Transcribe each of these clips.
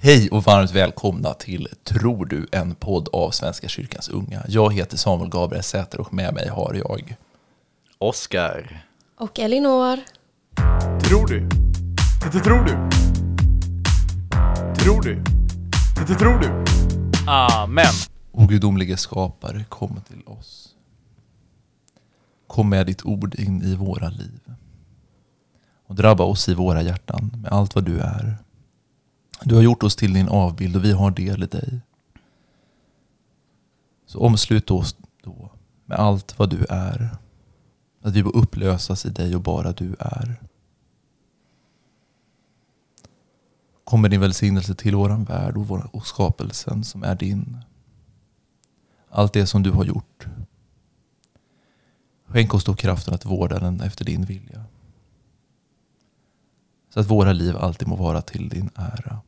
Hej och varmt välkomna till Tror du? En podd av Svenska kyrkans unga. Jag heter Samuel Gabriel Säter och med mig har jag Oskar. Och Elinor. Tror du? Det tror du? Tror du? Det tror du? Amen. O gudomlige skapare, kom till oss. Kom med ditt ord in i våra liv. Och drabba oss i våra hjärtan med allt vad du är. Du har gjort oss till din avbild och vi har del i dig. Så omslut oss då med allt vad du är. Att vi får upplösas i dig och bara du är. Kom med din välsignelse till våran värld och, vår, och skapelsen som är din. Allt det som du har gjort. Skänk oss då kraften att vårda den efter din vilja. Så att våra liv alltid må vara till din ära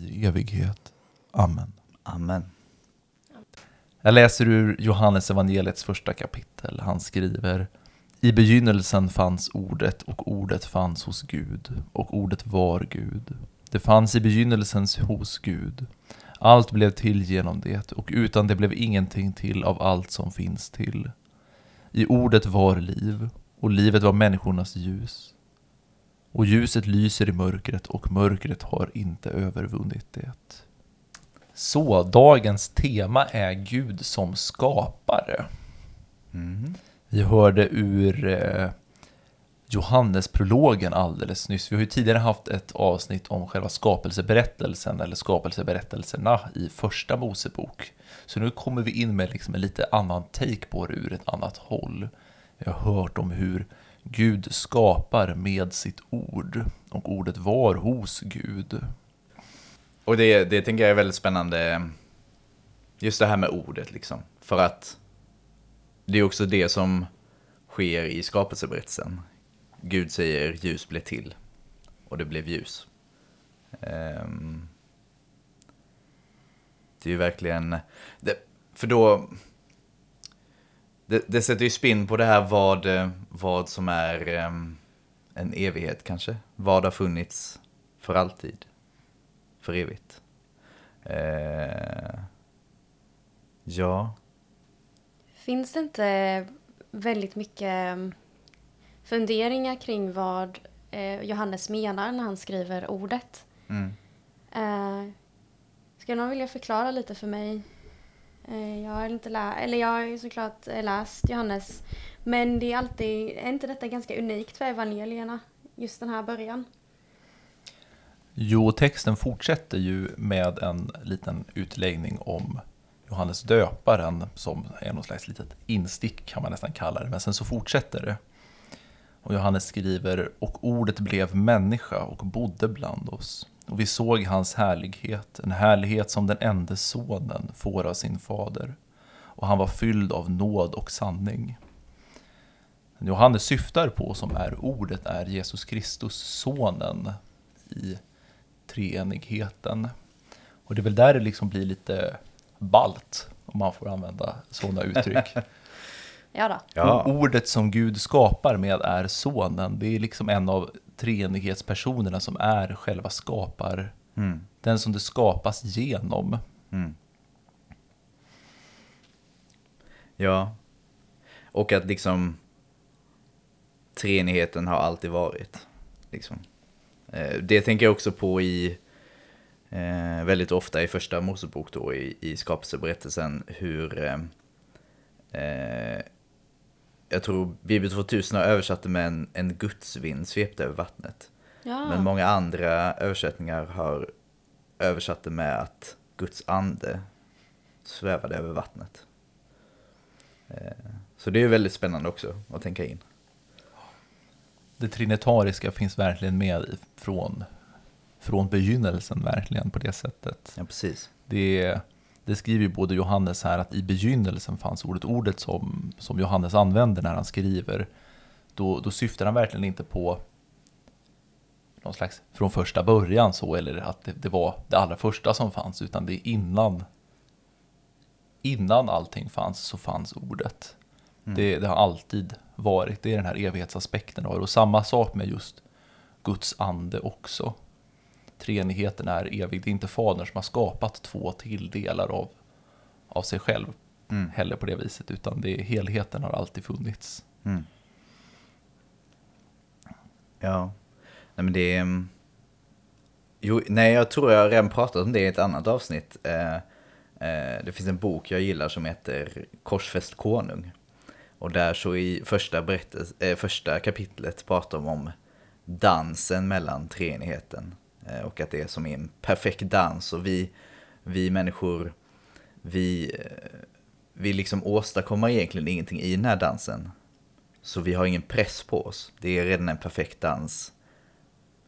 i evighet. Amen. Amen. Jag läser ur Johannes evangeliets första kapitel. Han skriver I begynnelsen fanns ordet och ordet fanns hos Gud och ordet var Gud. Det fanns i begynnelsen hos Gud. Allt blev till genom det och utan det blev ingenting till av allt som finns till. I ordet var liv och livet var människornas ljus. Och ljuset lyser i mörkret och mörkret har inte övervunnit det. Så dagens tema är Gud som skapare. Mm. Vi hörde ur eh, Johannesprologen alldeles nyss. Vi har ju tidigare haft ett avsnitt om själva skapelseberättelsen eller skapelseberättelserna i första Mosebok. Så nu kommer vi in med liksom en lite annan take på det ur ett annat håll. Vi har hört om hur Gud skapar med sitt ord och ordet var hos Gud. Och det, det tänker jag är väldigt spännande, just det här med ordet liksom. För att det är också det som sker i skapelseberättelsen. Gud säger ljus blev till och det blev ljus. Ehm, det är ju verkligen, det, för då, det, det sätter ju spinn på det här vad, vad som är em, en evighet kanske. Vad har funnits för alltid, för evigt. Eh, ja, Finns det inte väldigt mycket funderingar kring vad eh, Johannes menar när han skriver ordet? mm. Eh, skulle någon vilja förklara lite för mig? Eh, jag har inte lä- eller jag har ju såklart eh, läst Johannes. Men det är alltid, är inte detta ganska unikt för evangelierna? Just den här början. Jo, texten fortsätter ju med en liten utläggning om Johannes döparen som är någon slags litet instick kan man nästan kalla det. Men sen så fortsätter det. Och Johannes skriver, och ordet blev människa och bodde bland oss. Och vi såg hans härlighet, en härlighet som den enda sonen får av sin fader. Och han var fylld av nåd och sanning. Johannes syftar på som är ordet är Jesus Kristus, sonen i treenigheten. Och det är väl där det liksom blir lite balt, om man får använda sådana uttryck. Ja då. Ja. Ordet som Gud skapar med är sonen. Det är liksom en av treenighetspersonerna som är själva skapar. Mm. Den som det skapas genom. Mm. Ja. Och att liksom treenigheten har alltid varit. Liksom. Eh, Det tänker jag också på i eh, väldigt ofta i första Mosebok då i, i skapelseberättelsen hur eh, eh, jag tror Bibel 2000 har översatt det med en, en gudsvind svepte över vattnet. Ja. Men många andra översättningar har översatt det med att Guds ande svävade över vattnet. Eh, Så det är väldigt spännande också att tänka in. Det trinitariska finns verkligen med i- från, från begynnelsen verkligen på det sättet. Ja, precis. Det, det skriver ju både Johannes här att i begynnelsen fanns ordet. Ordet som, som Johannes använder när han skriver, då, då syftar han verkligen inte på någon slags från första början så, eller att det, det var det allra första som fanns, utan det är innan innan allting fanns så fanns ordet. Det, det har alltid varit, det är den här evighetsaspekten. Och samma sak med just Guds ande också. Treenigheten är evig. Det är inte Fadern som har skapat två till delar av, av sig själv Mm. heller på det viset, utan det är, helheten har alltid funnits. Mm. Ja, nej men det är... mm, Jo, nej, jag tror jag redan pratat om det i ett annat avsnitt. Eh, eh, det finns en bok jag gillar som heter Korsfäst konung. Och där så i första, berättas, eh, första kapitlet pratar de om dansen mellan treenigheten. Eh, och att det är som en perfekt dans och vi, vi människor, vi, eh, vi liksom åstadkommer egentligen ingenting i den här dansen. Så vi har ingen press på oss. Det är redan en perfekt dans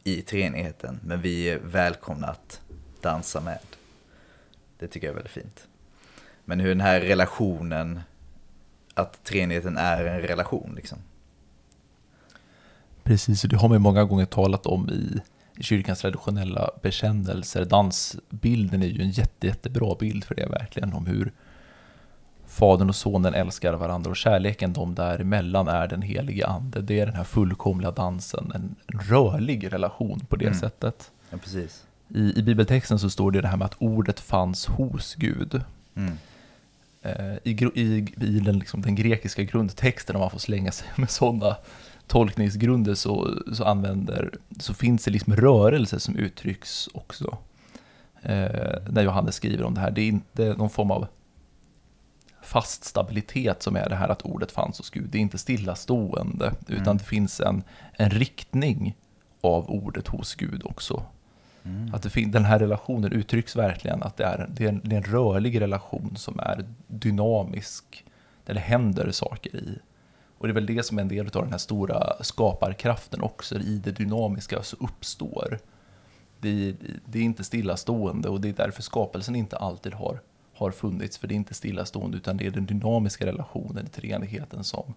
i treenigheten. Men vi är välkomna att dansa med. Det tycker jag är väldigt fint. Men hur den här relationen, att treenigheten är en relation liksom. Precis, och det har man ju många gånger talat om i kyrkans traditionella bekännelser. Dansbilden är ju en jätte, jättebra bild för det verkligen, om hur Fadern och Sonen älskar varandra och kärleken de däremellan är den helige Ande. Det är den här fullkomliga dansen, en rörlig relation på det Mm. sättet. Ja, precis. I, I bibeltexten så står det det här med att ordet fanns hos Gud. Mm. Eh, I, i, i den, liksom, den grekiska grundtexten, om man får slänga sig med sådana tolkningsgrunder, så, så, använder, så finns det liksom rörelse som uttrycks också. Eh, när Johannes skriver om det här. Det är inte någon form av fast stabilitet som är det här att ordet fanns hos Gud. Det är inte stillastående, utan Mm. det finns en, en riktning av ordet hos Gud också. Mm. Att det fin- den här relationen uttrycks verkligen att det är, det, är en, det är en rörlig relation som är dynamisk, där det händer saker i. Och det är väl det som är en del av den här stora skaparkraften också, i det dynamiska så uppstår. Det, är- det är inte stillastående och det är därför skapelsen inte alltid har, har funnits, för det är inte stillastående utan det är den dynamiska relationen i treenigheten som,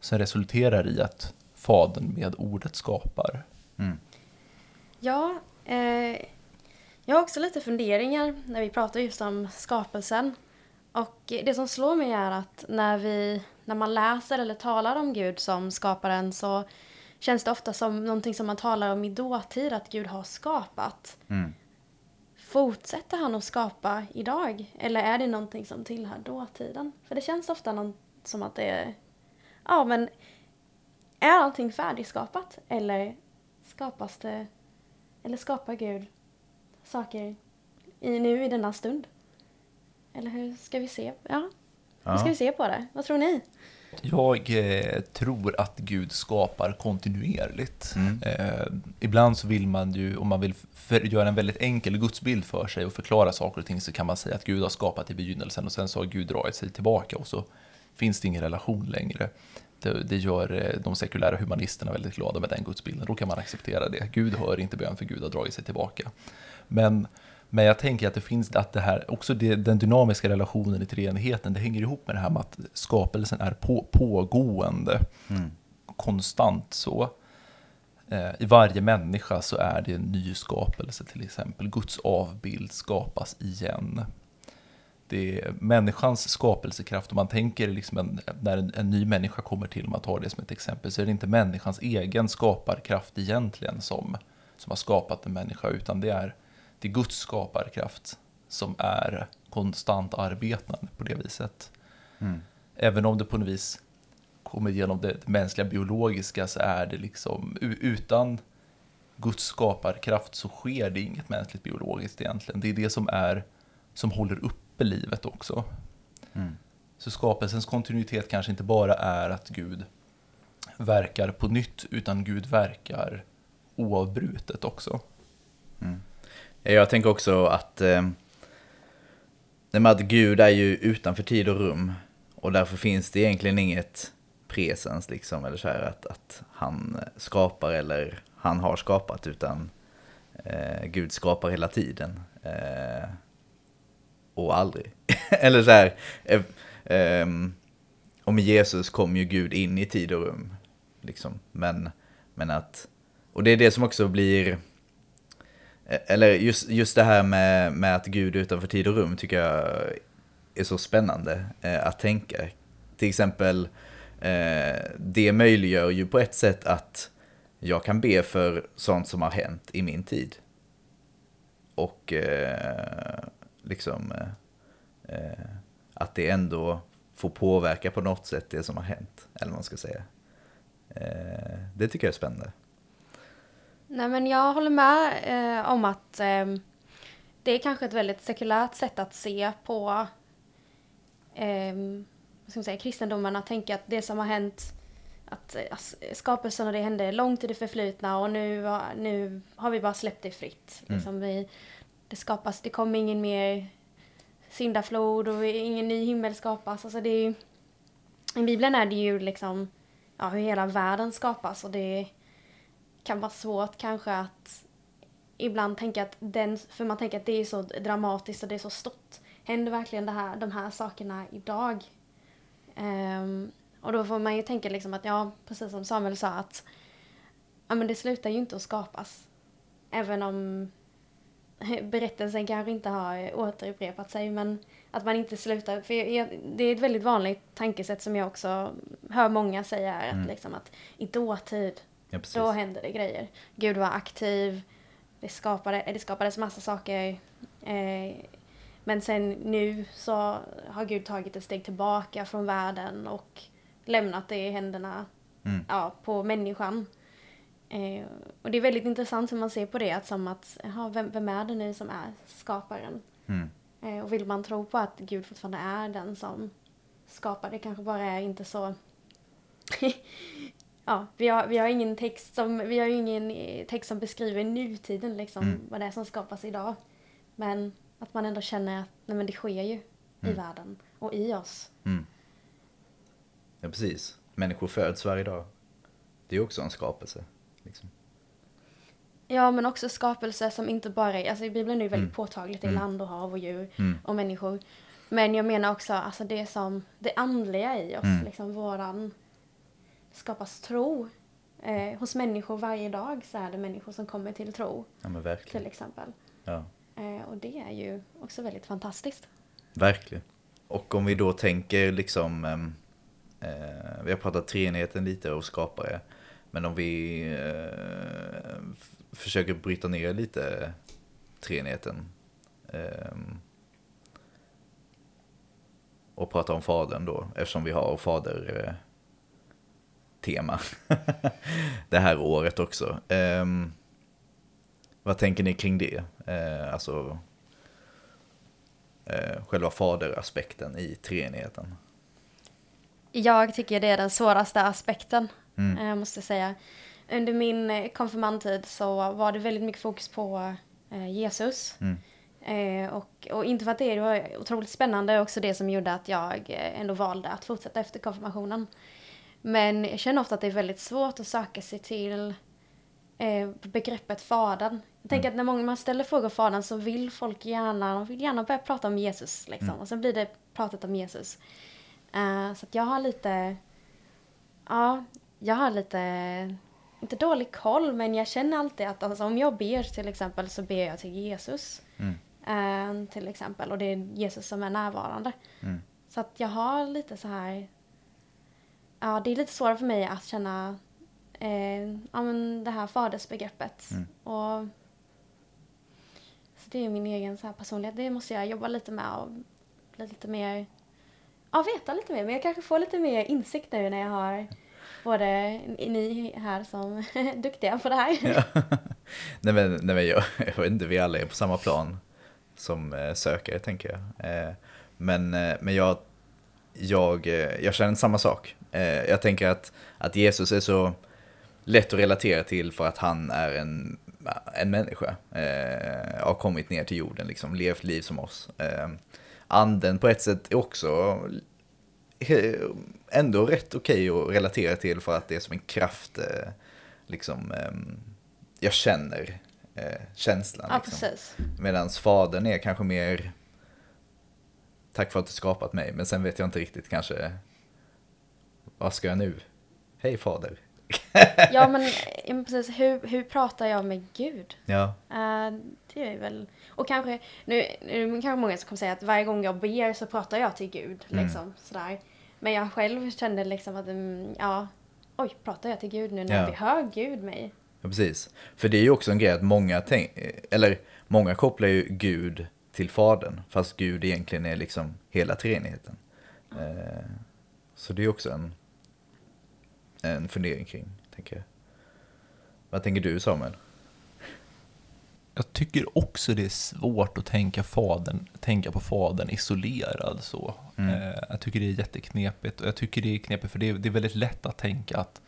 som resulterar i att Fadern med ordet skapar. Mm. Ja, eh, jag har också lite funderingar när vi pratar just om skapelsen. Och det som slår mig är att när, vi, när man läser eller talar om Gud som skaparen så känns det ofta som någonting som man talar om i dåtid, att Gud har skapat. Mm. Fortsätter han att skapa idag? Eller är det någonting som tillhör dåtiden? För det känns ofta någon, som att det är... Ja, men är allting färdigskapat? Eller skapas det... Eller skapar Gud saker i, nu i denna stund? Eller hur ska vi se? Ja, hur ska Ja. vi se på det? Vad tror ni? Jag eh, tror att Gud skapar kontinuerligt. Mm. Eh, ibland så vill man ju, om man vill för, göra en väldigt enkel gudsbild för sig och förklara saker och ting så kan man säga att Gud har skapat i begynnelsen och sen så har Gud dragit sig tillbaka och så finns det ingen relation längre. Det, det gör eh, de sekulära humanisterna väldigt glada med den gudsbilden. Då kan man acceptera det. Gud hör inte bön för Gud har dragit sig tillbaka. Men, men jag tänker att det finns att det här, också det, den dynamiska relationen i treenigheten, det hänger ihop med det här med att skapelsen är på, pågående Mm. konstant så. Eh, I varje människa så är det en ny skapelse till exempel. Guds avbild skapas igen. Det är människans skapelsekraft, om man tänker liksom en, när en, en ny människa kommer till, om man tar det som ett exempel, så är det inte människans egen skaparkraft egentligen som, som har skapat en människa, utan det är, det är Guds skaparkraft som är konstant arbetande på det viset. Mm. Även om det på något vis kommer genom det, mänskliga biologiska så är det liksom utan Guds skaparkraft så sker det inget mänskligt biologiskt egentligen. Det är det som är som håller uppe livet också. Mm. Så skapelsens kontinuitet kanske inte bara är att Gud verkar på nytt, utan Gud verkar oavbrutet också. Eh, jag tänker också att, eh, med att Gud är ju utanför tid och rum. Och därför finns det egentligen inget presens liksom, eller så här att, att han eh, skapar eller han har skapat, utan eh, Gud skapar hela tiden. Eh, och aldrig. eller så här, eh, ehm, och med Jesus kom ju Gud in i tid och rum. Liksom. Men, men att, och det är det som också blir, Eh, eller just, just det här med, med att Gud är utanför tid och rum tycker jag är så spännande eh, att tänka. Till exempel, eh, det möjliggör ju på ett sätt att jag kan be för sånt som har hänt i min tid. och eh, liksom eh, eh att det ändå får påverka på något sätt det som har hänt, eller vad man ska säga. Eh, det tycker jag är spännande. Nej men jag håller med eh, om att eh, det är kanske ett väldigt sekulärt sätt att se på eh, vad ska man säga, kristendomen. Att tänka att det som har hänt, att eh, skapelsen och det hände långt i det förflutna och nu, nu har vi bara släppt det fritt. Mm. Liksom vi, det skapas, det kommer ingen mer syndaflod och ingen ny himmel skapas. Alltså det är, I Bibeln är det ju liksom ja, hur hela världen skapas och det kan vara svårt kanske att ibland tänka att den, för man tänker att det är så dramatiskt och det är så stort. Händer verkligen det här, de här sakerna idag? Ehm, och då får man ju tänka liksom att, ja, precis som Samuel sa att ja, men det slutar ju inte att skapas. Även om berättelsen kanske inte har återupprepat sig, men att man inte slutar. För jag, det är ett väldigt vanligt tankesätt som jag också hör många säga, Mm. att, liksom att i dåtid Ja, då hände det grejer. Gud var aktiv, det, skapade, det skapades massa saker. Eh, men sen nu så har Gud tagit ett steg tillbaka från världen och lämnat det i händerna Mm. ja, på människan. Eh, och det är väldigt intressant hur man ser på det, att som att, jaha, vem, vem är det nu som är skaparen? Mm. Eh, och vill man tro på att Gud fortfarande är den som skapar, det kanske bara är inte så... ja, vi har, vi har ingen text som, vi har ingen eh, text som beskriver nutiden liksom, Mm. vad det är som skapas idag. Men att man ändå känner att nej, men det sker ju i Mm. världen och i oss. Mm. Ja, precis. Människor föds varje dag. Det är också en skapelse. Liksom. Ja, men också skapelse som inte bara är, alltså i Bibeln är ju väldigt Mm. påtagligt, är Mm. land och hav och djur Mm. och människor. Men jag menar också alltså det som, det andliga i oss, Mm. liksom våran, skapas tro. Eh, hos människor varje dag så är det människor som kommer till tro, Ja, men till verkligen. exempel. Ja, Eh, och det är ju också väldigt fantastiskt. verkligen. Och om vi då tänker liksom, ehm, eh, vi har pratat treenigheten lite och skapare. Men om vi eh, försöker bryta ner lite treenigheten. ehm, och prata om fadern då, eftersom vi har fader eh, tema det här året också. Ehm, vad tänker ni kring det? Eh, alltså eh, själva faderaspekten i treenigheten. Jag tycker det är den svåraste aspekten, Mm. eh, måste jag säga. Under min konfirmandtid så var det väldigt mycket fokus på Jesus. Mm. Eh, och, och inte för att det, det var otroligt spännande, också det som gjorde att jag ändå valde att fortsätta efter konfirmationen. Men jag känner ofta att det är väldigt svårt att söka sig till eh, begreppet fadern. Jag tänker att när många man ställer frågor om fadern så vill folk gärna, de vill gärna börja prata om Jesus. Liksom. Mm. Och sen blir det pratat om Jesus. Eh, så att jag har lite, ja, jag har lite, inte dålig koll, men jag känner alltid att alltså, om jag ber till exempel så ber jag till Jesus. Mm. eh, till exempel, och det är Jesus som är närvarande. Mm. Så att jag har lite så här, ja det är lite svårare för mig att känna eh, ja, men det här fadersbegreppet. Mm. Och, så det är min egen så här personlighet, det måste jag jobba lite med och bli lite mer, ja veta lite mer, men jag kanske får lite mer insikt nu när jag har både ni här som är duktiga på det här. nej men, nej men jag, jag vet inte, vi alla är på samma plan som eh, sökare tänker jag. Eh, men, eh, men jag, jag, eh, jag känner samma sak. Eh, jag tänker att, att Jesus är så lätt att relatera till för att han är en, en människa. Eh, har kommit ner till jorden, liksom, levt liv som oss. Eh, anden på ett sätt är också ändå rätt okej att relatera till för att det är som en kraft, eh, liksom, ehm, jag känner eh, känslan. Ja, liksom. Medan fadern är kanske mer, tack för att du skapat mig, men sen vet jag inte riktigt kanske, vad ska jag nu? Hej fader. Ja men, precis, hur, hur pratar jag med Gud? Ja, Eh, det är väl, och kanske, nu, nu kanske många som kommer säga att varje gång jag ber så pratar jag till Gud, Mm. liksom sådär. Men jag själv kände liksom att, mm, ja, oj, pratar jag till Gud nu när Ja. vi hör Gud mig? Ja, precis. För det är ju också en grej att många, tänk, eller många kopplar ju Gud till Fadern, fast Gud egentligen är liksom hela treenigheten. Eh, så det är också en, en fundering kring, tänker jag. Vad tänker du Samuel? Jag tycker också det är svårt att tänka, fadern, tänka på fadern isolerad så. Mm. Eh, jag tycker det är jätteknepigt och jag tycker det är knepigt för det är, det är väldigt lätt att tänka att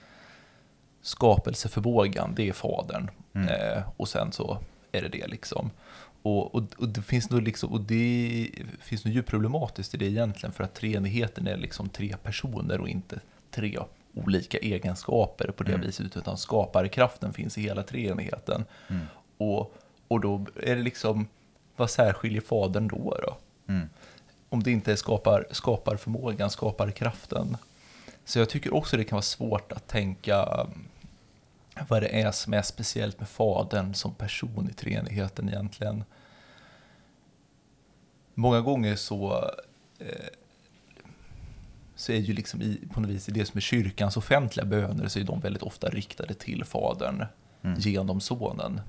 skapelseförmågan, det är fadern. Mm. Eh, och sen så är det det liksom. Och, och, och det finns nog liksom, och det finns nog djupt problematiskt i det egentligen för att treenigheten är liksom tre personer och inte tre olika egenskaper på det Mm. viset utan skaparkraften finns i hela treenigheten. Mm. Och, och då är det liksom, vad särskiljer fadern då? då? Mm. Om det inte är skapar, skapar förmågan, skapar kraften. Så jag tycker också det kan vara svårt att tänka vad det är som är speciellt med fadern som person i treenigheten egentligen. Många gånger så, eh, så är ju liksom i, på något vis i det som är kyrkans offentliga böner så är de väldigt ofta riktade till fadern Mm. genom sonen.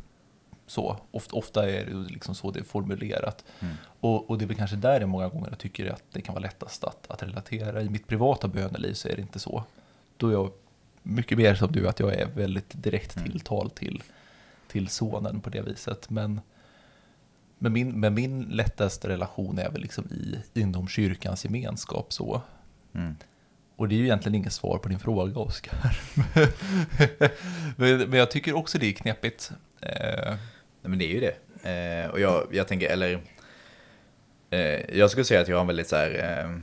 Så, ofta, ofta är det liksom så det är formulerat. Mm. Och, och det är väl kanske där jag många gånger jag tycker att det kan vara lättast att, att relatera. I mitt privata böneliv så är det inte så. Då är jag mycket mer som du, att jag är väldigt direkt Mm. tilltal till, till sonen på det viset. Men, men, min, men min lättaste relation är väl liksom i, inom kyrkans gemenskap så. Mm. Och det är ju egentligen inget svar på din fråga, Oskar. men, men jag tycker också det är knepigt. Eh, Nej, men det är ju det. Eh, och jag, jag tänker, eller... Eh, jag skulle säga att jag har en väldigt så här...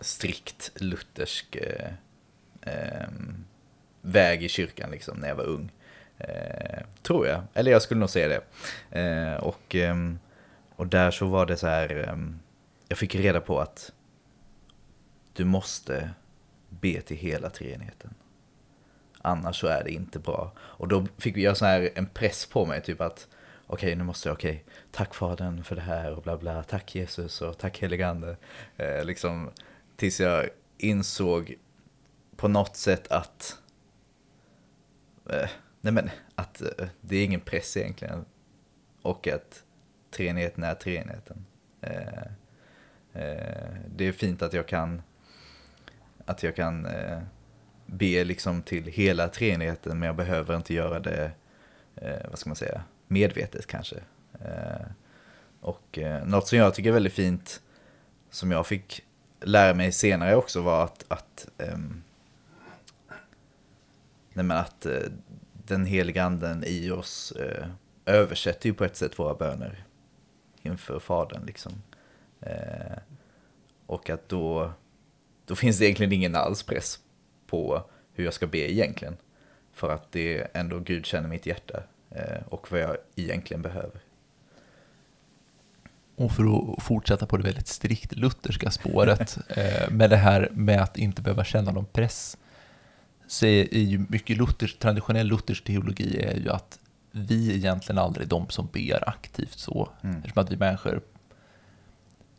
Strikt luthersk eh, ehm, väg i kyrkan liksom när jag var ung. Eh, tror jag. Eller jag skulle nog säga det. Eh, och, ehm, och där så var det så här... Ehm, jag fick reda på att du måste be till hela treenigheten. Annars så är det inte bra. Och då fick jag så här en press på mig, typ att okej, nu måste jag, okej, tack Fadern för det här och bla bla, tack Jesus och tack heligande. Eh, liksom, tills jag insåg på något sätt att, eh, nej men, att eh, det är ingen press egentligen. Och att treenigheten är treenigheten. Eh, eh, det är fint att jag kan, att jag kan eh, be liksom till hela treenigheten men jag behöver inte göra det, eh, vad ska man säga, medvetet kanske. Eh, och eh, något som jag tycker är väldigt fint, som jag fick lära mig senare också var att, att, ehm, nej men att eh, den heliga anden i oss eh, översätter ju på ett sätt våra böner inför Fadern liksom. Eh, och att då, då finns det egentligen ingen alls press på hur jag ska be egentligen. För att det är ändå Gud känner mitt hjärta eh, och vad jag egentligen behöver. Och för att fortsätta på det väldigt strikt lutherska spåret eh, med det här med att inte behöva känna någon press så är, ju mycket Luthers, traditionell luthersk teologi är ju att vi egentligen aldrig är de som ber aktivt så. Mm. Eftersom att vi människor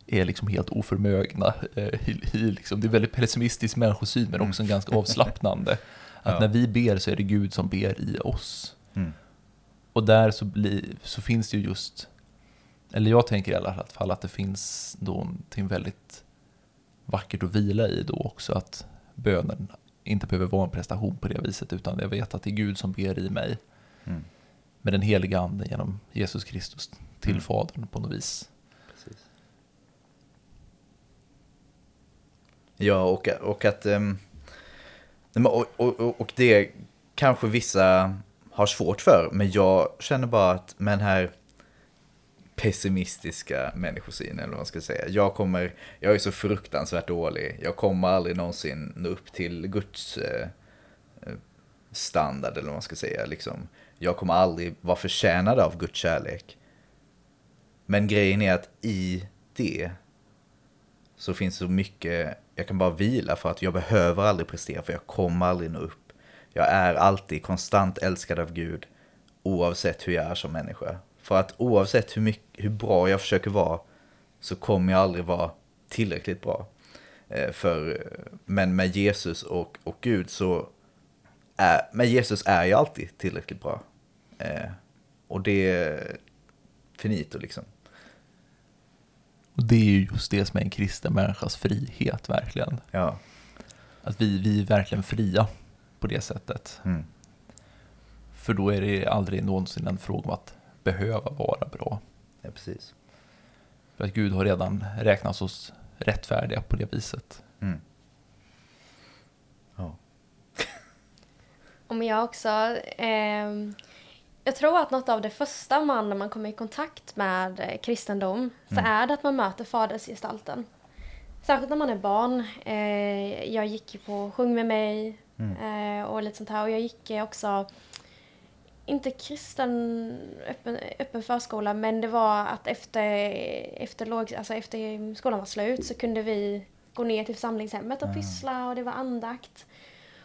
är liksom helt oförmögna. Eh, i, i liksom, det är väldigt pessimistisk människosyn men också en ganska avslappnande. Att Ja. när vi ber så är det Gud som ber i oss. Mm. Och där så, blir, så finns det ju just, eller jag tänker i alla fall att det finns någonting väldigt vackert att vila i då också, att bönen inte behöver vara en prestation på det viset, utan jag vet att det är Gud som ber i mig Mm. med den heliga anden genom Jesus Kristus till Mm. Fadern på något vis. Precis. Ja, och, och att... ehm, men och, och, och- det kanske vissa har svårt för, men jag känner bara att med den här pessimistiska människosyn eller vad man ska säga. Jag kommer, jag är så fruktansvärt dålig. Jag kommer aldrig någonsin nå upp till Guds eh, eh, standard, eller vad man ska säga. Liksom. Jag kommer aldrig vara förtjänad av Guds kärlek. Men grejen är att i det så finns så mycket, jag kan bara vila för att jag behöver aldrig prestera för jag kommer aldrig nå upp. Jag är alltid konstant älskad av Gud oavsett hur jag är som människa. För att oavsett hur, mycket, hur bra jag försöker vara så kommer jag aldrig vara tillräckligt bra. Eh, För, men med Jesus och, och Gud så är, men Jesus är ju alltid tillräckligt bra. Eh, och det är finito liksom. Och det är ju just det som är en kristen människas frihet, verkligen. Ja. Att vi, vi är verkligen fria på det sättet. Mm. För då är det aldrig någonsin en fråga om att behöva vara bra. ja, precis. För att Gud har redan räknat oss rättfärdiga på det viset. Mm. Ja. Men jag också, ehm, jag tror att något av det första man när man kommer i kontakt med eh, kristendom så Mm. är det att man möter fadersgestalten. Särskilt när man är barn. Eh, jag gick ju på Sjung med mig Mm. eh, och lite sånt här. Och jag gick eh, också, inte kristen öppen, öppen förskola, men det var att efter, efter, låg, alltså efter skolan var slut så kunde vi gå ner till församlingshemmet och Ah. pyssla och det var andakt.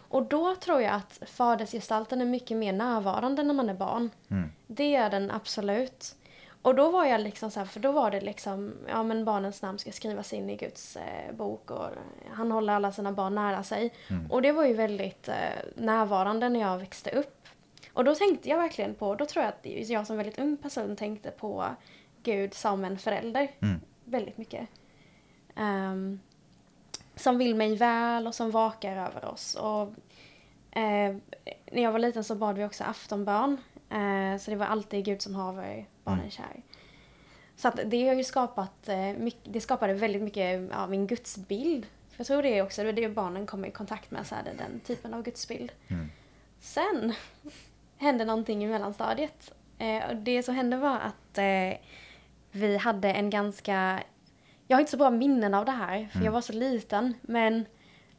Och då tror jag att fadersgestalten är mycket mer närvarande när man är barn. Mm. Det är den absolut. Och då var jag liksom så här, för då var det liksom, ja men barnens namn ska skrivas in i Guds eh, bok och han håller alla sina barn nära sig. Mm. Och det var ju väldigt eh, närvarande när jag växte upp. Och då tänkte jag verkligen på, då tror jag att jag som väldigt ung person tänkte på Gud som en förälder. Mm. Väldigt mycket. Ehm, som vill mig väl och som vakar över oss. Och, eh, när jag var liten så bad vi också aftonbön. Eh, så det var alltid Gud som haver barnen Mm. kär. Så att det har ju skapat, eh, mycket, det skapade väldigt mycket av min gudsbild. För jag tror det är också det är det barnen kommer i kontakt med, så här, den typen av gudsbild. Mm. Sen hände någonting i mellanstadiet. Eh, och det som hände var att eh, vi hade en ganska... Jag har inte så bra minnen av det här, för jag var så liten. Men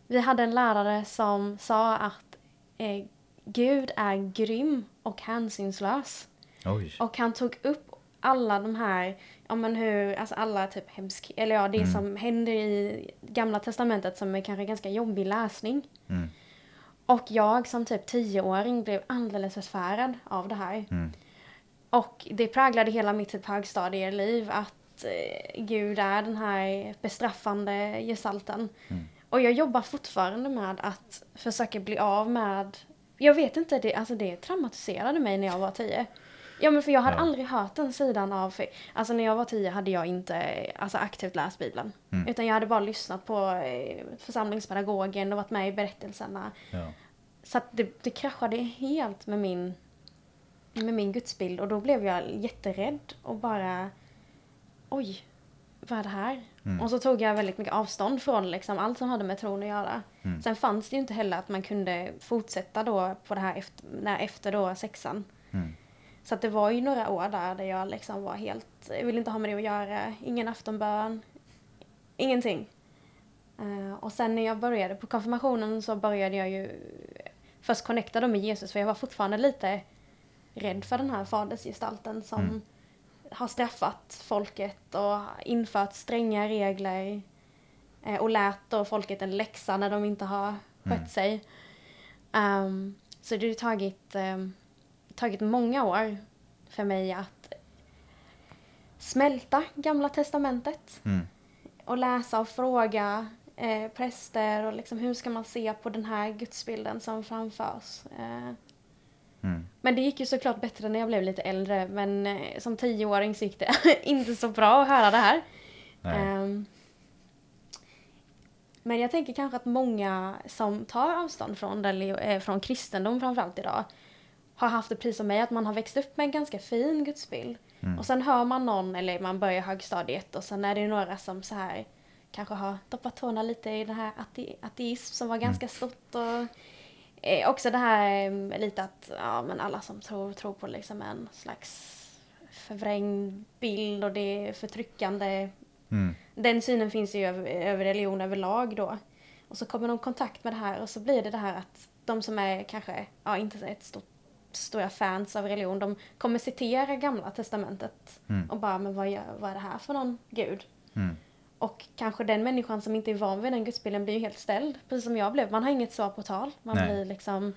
vi hade en lärare som sa att eh, Gud är grym och hänsynslös. Oj. Och han tog upp alla de här, ja men hur, alltså alla typ hemsk, eller ja det som händer i gamla testamentet som är kanske ganska jobbig läsning. Mm. Och jag som typ tioåring blev alldeles förfärad av det här. Mm. Och det präglade hela mitt typ högstadieliv att eh, Gud är den här bestraffande gestalten. Mm. Och jag jobbar fortfarande med att försöka bli av med, jag vet inte, det, alltså det traumatiserade mig när jag var tio. Ja men för jag hade Ja. aldrig hört den sidan av, alltså när jag var tio hade jag inte alltså, aktivt läst Bibeln. Mm. Utan jag hade bara lyssnat på eh, församlingspedagogen och varit med i berättelserna. Ja. Så att det, det kraschade helt med min, med min gudsbild och då blev jag jätterädd och bara oj, vad är det här? Mm. Och så tog jag väldigt mycket avstånd från liksom allt som hade med tron att göra. Mm. Sen fanns det ju inte heller att man kunde fortsätta då på det här efter, när, efter då sexan. Mm. Så att det var ju några år där, där jag liksom var helt, jag ville inte ha med det att göra, ingen aftonbön, ingenting. Eh, och sen när jag började på konfirmationen så började jag ju först connecta då med Jesus för jag var fortfarande lite rädd för den här fadersgestalten som Mm. har straffat folket och infört stränga regler eh, och lät då folket en läxa när de inte har skött Mm. sig. Ehm, så det har tagit, um, tagit många år för mig att smälta Gamla Testamentet Mm. och läsa och fråga eh, präster och liksom hur ska man se på den här gudsbilden som framförs. Eh, Mm. men det gick ju såklart bättre när jag blev lite äldre men eh, som tioåring så gick det inte så bra att höra det här. Ehm, men jag tänker kanske att många som tar avstånd från, reli- eh, från kristendom framförallt idag har haft det precis som mig, att man har växt upp med en ganska fin gudsbild. Mm. Och sen hör man någon, eller man börjar högstadiet och sen är det några som så här kanske har doppat tårna lite i det här ate- ateism som var ganska stort och eh, också det här eh, lite att ja, men alla som tror, tror på liksom en slags förvrängd bild och det är förtryckande Mm. den synen finns ju över, över religion överlag då. Och så kommer de i kontakt med det här och så blir det det här att de som är kanske, ja inte ett stort, stora fans av religion, de kommer citera gamla testamentet Mm. och bara, men vad, gör, vad är det här för någon gud? Mm. Och kanske den människan som inte är van vid den gudsbilden blir ju helt ställd, precis som jag blev. Man har inget svar på tal. Man Nej. blir liksom,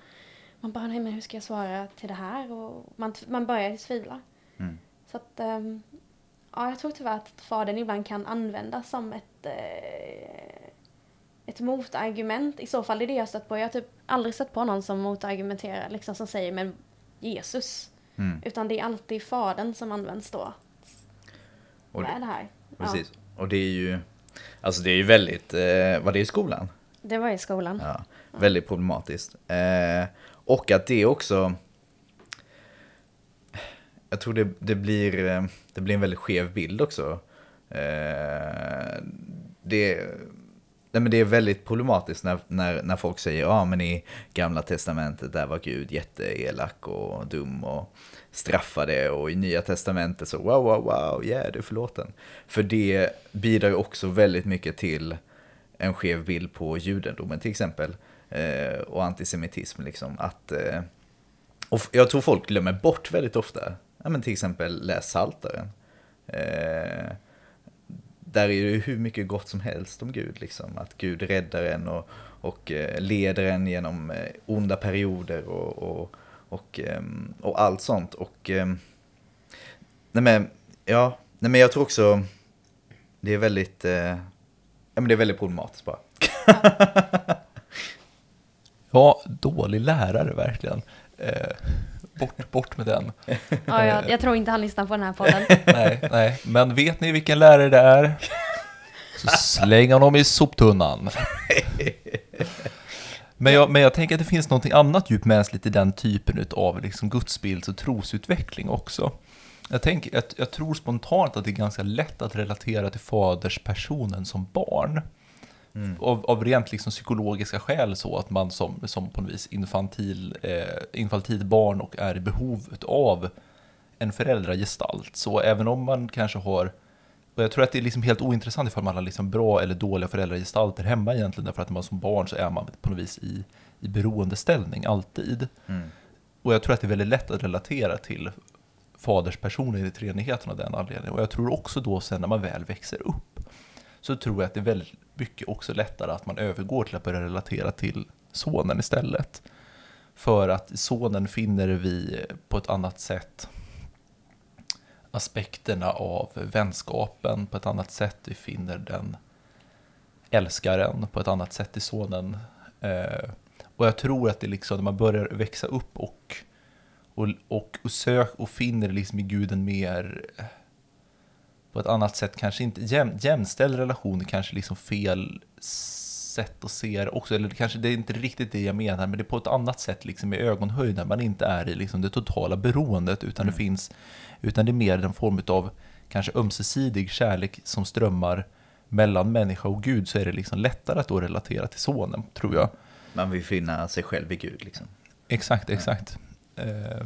man bara, nej men hur ska jag svara till det här? Och man, man börjar tvivla. Mm. Så att, ehm, ja, jag tror tyvärr att fadern ibland kan användas som ett, eh, ett motargument. I så fall är det jag stött på. Jag har typ aldrig stött på någon som motargumenterar, liksom som säger men Jesus. Mm. Utan det är alltid fadern som används då. Och Vad det, är det här? precis. Och det är ju, alltså det är ju väldigt, eh, var det i skolan? Ja, det var i skolan. Ja, väldigt problematiskt. Eh, och att det också... Jag tror det, det, blir, eh, det blir en väldigt skev bild också. Eh, det, nej men det är väldigt problematiskt när, när, när folk säger ja men i gamla testamentet där var Gud jätteelak och dum och straffade och i nya testamentet så wow wow wow, yeah du är förlåten. För det bidrar också väldigt mycket till en skev bild på judendomen till exempel. Eh, och antisemitism liksom. Att, eh, och jag tror folk glömmer bort väldigt ofta. Ja, men till exempel läs Psaltaren. Eh, där är det ju hur mycket gott som helst om Gud. Liksom. Att Gud räddar en och, och eh, leder en genom eh, onda perioder och, och, och, ehm, och allt sånt. Och, ehm, nej men, ja, nej men jag tror också det är väldigt, eh, ja, men det är väldigt problematiskt bara. Ja, dålig lärare verkligen. Eh, Eh, bort, bort med den. Ja, jag, jag tror inte han lyssnar på den här podden. Nej, nej. Men vet ni vilken lärare det är? Så släng honom i soptunnan. Men jag, men jag tänker att det finns något annat djupmänskligt i den typen av liksom gudsbilds och trosutveckling också. Jag, tänker, jag, jag tror spontant att det är ganska lätt att relatera till faderspersonen som barn. Av, av rent liksom psykologiska skäl så att man som, som på något vis infantil, eh, infantilt barn och är i behov av en föräldragestalt. Så även om man kanske har, och jag tror att det är liksom helt ointressant ifall man har liksom bra eller dåliga föräldragestalter hemma egentligen, därför att när man som barn så är man på något vis i, i beroendeställning alltid. Och jag tror att det är väldigt lätt att relatera till faderspersonen i treenigheten av den anledningen. Och jag tror också då sen när man väl växer upp, så tror jag att det är väldigt mycket också lättare att man övergår till att börja relatera till sonen istället. För att i sonen finner vi på ett annat sätt aspekterna av vänskapen på ett annat sätt. Vi finner den älskaren på ett annat sätt i sonen. Eh, och jag tror att det är liksom när man börjar växa upp och, och, och, och sök och finner liksom i guden mer på ett annat sätt, kanske inte jäm, jämställd relation, kanske liksom fel sätt att se det också, eller kanske det är inte riktigt det jag menar, men det är på ett annat sätt liksom i ögonhöjd när man inte är i liksom det totala beroendet, utan det finns, utan det är mer en form av kanske ömsesidig kärlek som strömmar mellan människa och Gud, så är det liksom lättare att då relatera till sonen, tror jag. Man vill finna sig själv i Gud liksom. Exakt, exakt. Eh,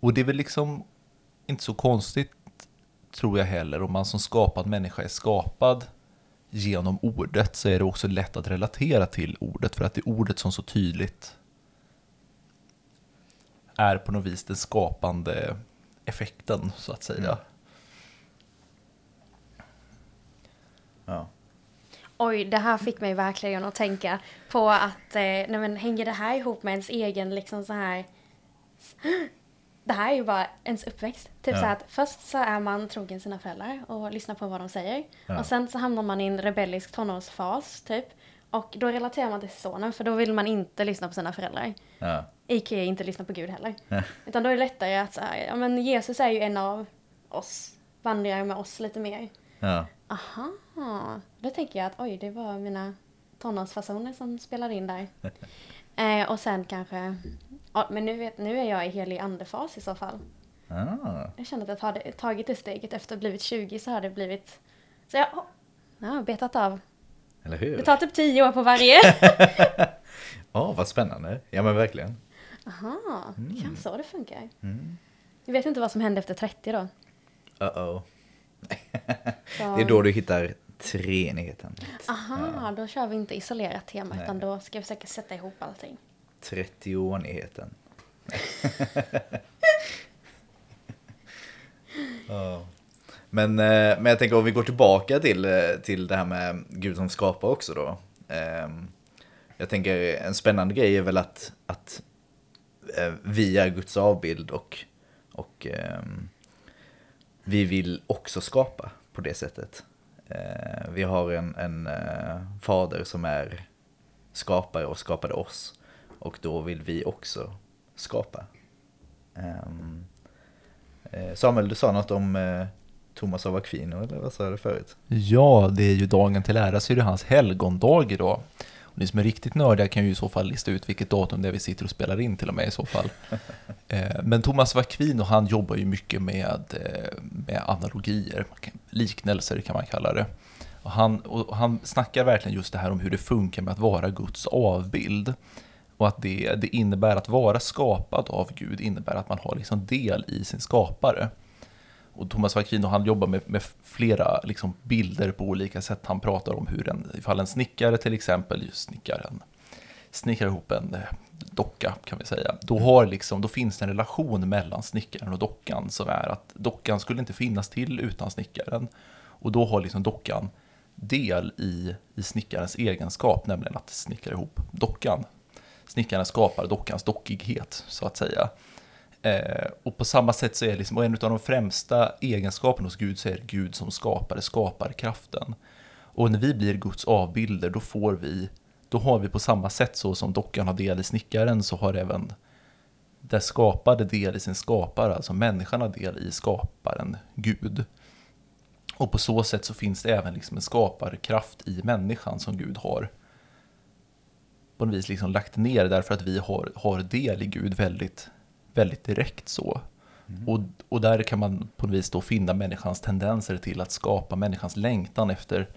och det är väl liksom inte så konstigt, tror jag heller, om man som skapad människa är skapad genom ordet så är det också lätt att relatera till ordet, för att det är ordet som så tydligt är på något vis den skapande effekten, så att säga. Ja. Oj, det här fick mig verkligen att tänka på att, eh, nej men hänger det här ihop med ens egen liksom så här det här är ju bara ens uppväxt. Typ Ja. så att först så är man trogen sina föräldrar och lyssnar på vad de säger. Ja. Och sen så hamnar man i en rebellisk tonårsfas typ. Och då relaterar man till sonen för då vill man inte lyssna på sina föräldrar. Ja. A.k.a. inte lyssna på Gud heller. Ja. Utan då är det lättare att så här, ja men Jesus är ju en av oss. Vandrar med oss lite mer. Ja. Aha, då tänker jag att oj, det var mina tonårsfasoner som spelade in där. eh, och sen kanske, ja, men nu, vet, nu är jag i helig andefas i så fall. Ah. Jag kände att jag hade tagit det steget efter att blivit 20 så har det blivit, så jag oh, jag har betat av. Eller hur? Det tar typ 10 år på varje. Ja, vad spännande. Ja, men verkligen. Aha, det kan så det funkar. Mm. Jag vet inte vad som hände efter 30 då. Uh-oh. Det är då du hittar treenigheten. Aha, då kör vi inte isolerat tema Nej. utan då ska vi försöka sätta ihop allting. 30-onigheten. Ja. Men, eh, men jag tänker om vi går tillbaka till, eh, till det här med Gud som skapar också då. Ehm, Jag tänker en spännande grej är väl att, att eh, vi är Guds avbild och, och ehm, vi vill också skapa på det sättet. Vi har en, en fader som är skapare och skapade oss. Och då vill vi också skapa. Ehm, eh, Samuel, du sa något om eh, Thomas av Aquino, eller vad sa du förut? Ja, det är ju dagen till ära så är det hans helgondag idag. Och ni som är riktigt nördiga kan ju i så fall lista ut vilket datum det är vi sitter och spelar in till och med i så fall. Eh, Men Thomas av Aquino, han jobbar ju mycket med, med analogier, liknelser kan man kalla det. Och han, och han snackar verkligen just det här om hur det funkar med att vara Guds avbild. Och att det, det innebär att vara skapad av Gud innebär att man har liksom del i sin skapare. Och Thomas Aquino han jobbar med, med flera liksom, bilder på olika sätt. Han pratar om hur en, ifall en snickare till exempel just snickar, en, snickrar ihop en eh, docka kan vi säga. Då, har liksom, då finns det en relation mellan snickaren och dockan som är att dockan skulle inte finnas till utan snickaren. Och då har liksom dockan del i, i snickarens egenskap, nämligen att snickra ihop dockan. Snickaren skapar dockans dockighet, så att säga. Eh, och på samma sätt så är liksom, och en av de främsta egenskaperna hos Gud så är det Gud som skapare, skaparkraften. Och när vi blir Guds avbilder, då får vi, då har vi på samma sätt så som dockan har del i snickaren, så har även det skapade del i sin skapare, alltså människan har del i skaparen Gud. Och på så sätt så finns det även liksom en skaparkraft i människan som Gud har på något vis liksom lagt ner därför att vi har, har del i Gud väldigt, väldigt direkt så. Och, och där kan man på något vis då finna människans tendenser till att skapa människans längtan efter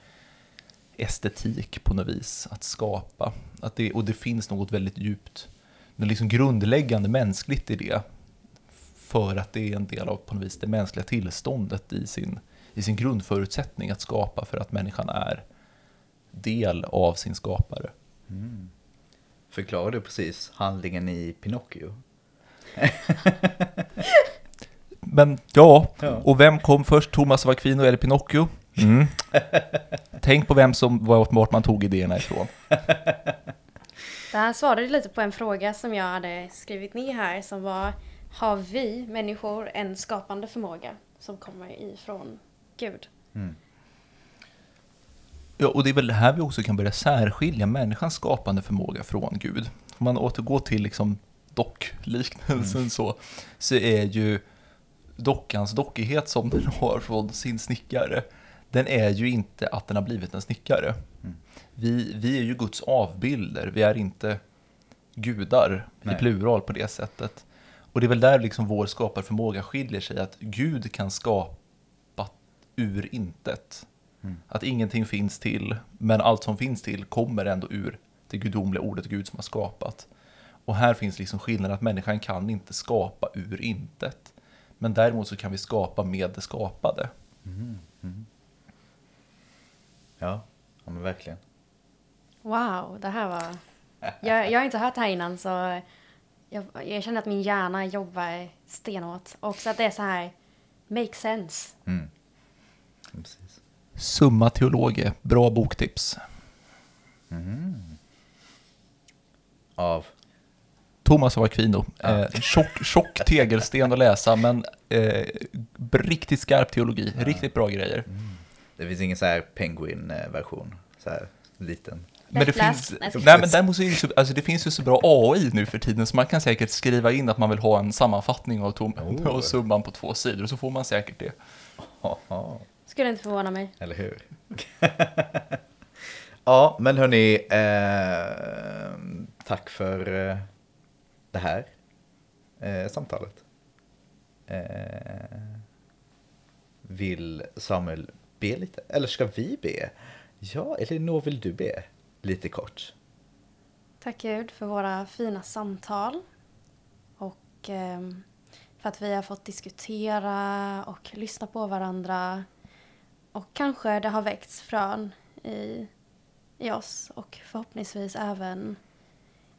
estetik på något vis, att skapa. Att det, och det finns något väldigt djupt, något liksom grundläggande mänskligt i det. För att det är en del av på något vis det mänskliga tillståndet i sin, i sin grundförutsättning att skapa för att människan är del av sin skapare. Förklarar du precis handlingen i Pinocchio? Men ja, Ja. och vem kom först, Thomas av Aquino eller Pinocchio? Mm. Tänk på vem som, vart vart man tog idéerna ifrån. Det här svarade lite på en fråga som jag hade skrivit ner här som var Har vi människor en skapande förmåga som kommer ifrån Gud? Ja, och det är väl här vi också kan börja särskilja människans skapande förmåga från Gud. Om man återgår till liksom dockliknelsen så, så är ju dockans dockighet som den har från sin snickare, den är ju inte att den har blivit en snickare. Vi, vi är ju Guds avbilder, vi är inte gudar Nej. i plural på det sättet. Och det är väl där liksom vår skaparförmåga skiljer sig, att Gud kan skapa ur intet. Att ingenting finns till, men allt som finns till kommer ändå ur det gudomliga ordet Gud som har skapat. Och här finns liksom skillnaden att människan kan inte skapa ur intet. Men däremot så kan vi skapa med det skapade. Ja, ja men verkligen. Wow, det här var... Jag, jag har inte hört det här innan så jag, jag känner att min hjärna jobbar stenhårt. Och så att det är så här, make sense. Mm. Precis. Summa Theologe, bra boktips. Av, Thomas av Aquino. Ja. Eh, tjock, tjock tegelsten att läsa, men eh, riktigt skarp teologi. Riktigt bra grejer. det finns ingen så här penguin-version, så här liten. Men det finns, Nej, men däremot så är det, så, alltså det finns ju så bra AI nu för tiden så man kan säkert skriva in att man vill ha en sammanfattning av, tom, Oh. av summan på två sidor och så får man säkert det. Haha. Skulle inte förvåna mig. Eller hur? ja, men hörni, eh, tack för eh, det här eh, samtalet. Eh, vill Samuel be lite? Eller ska vi be? Ja, Elinor, vill du be? Lite kort. Tack Gud för våra fina samtal. Och ehm, för att vi har fått diskutera och lyssna på varandra. Och kanske det har väckts frön i, i oss och förhoppningsvis även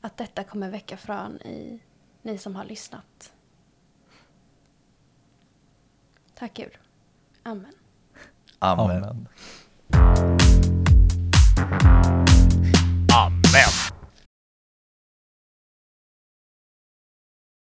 att detta kommer väcka frön i ni som har lyssnat. Tack Gud. Amen. Amen. Amen. Amen.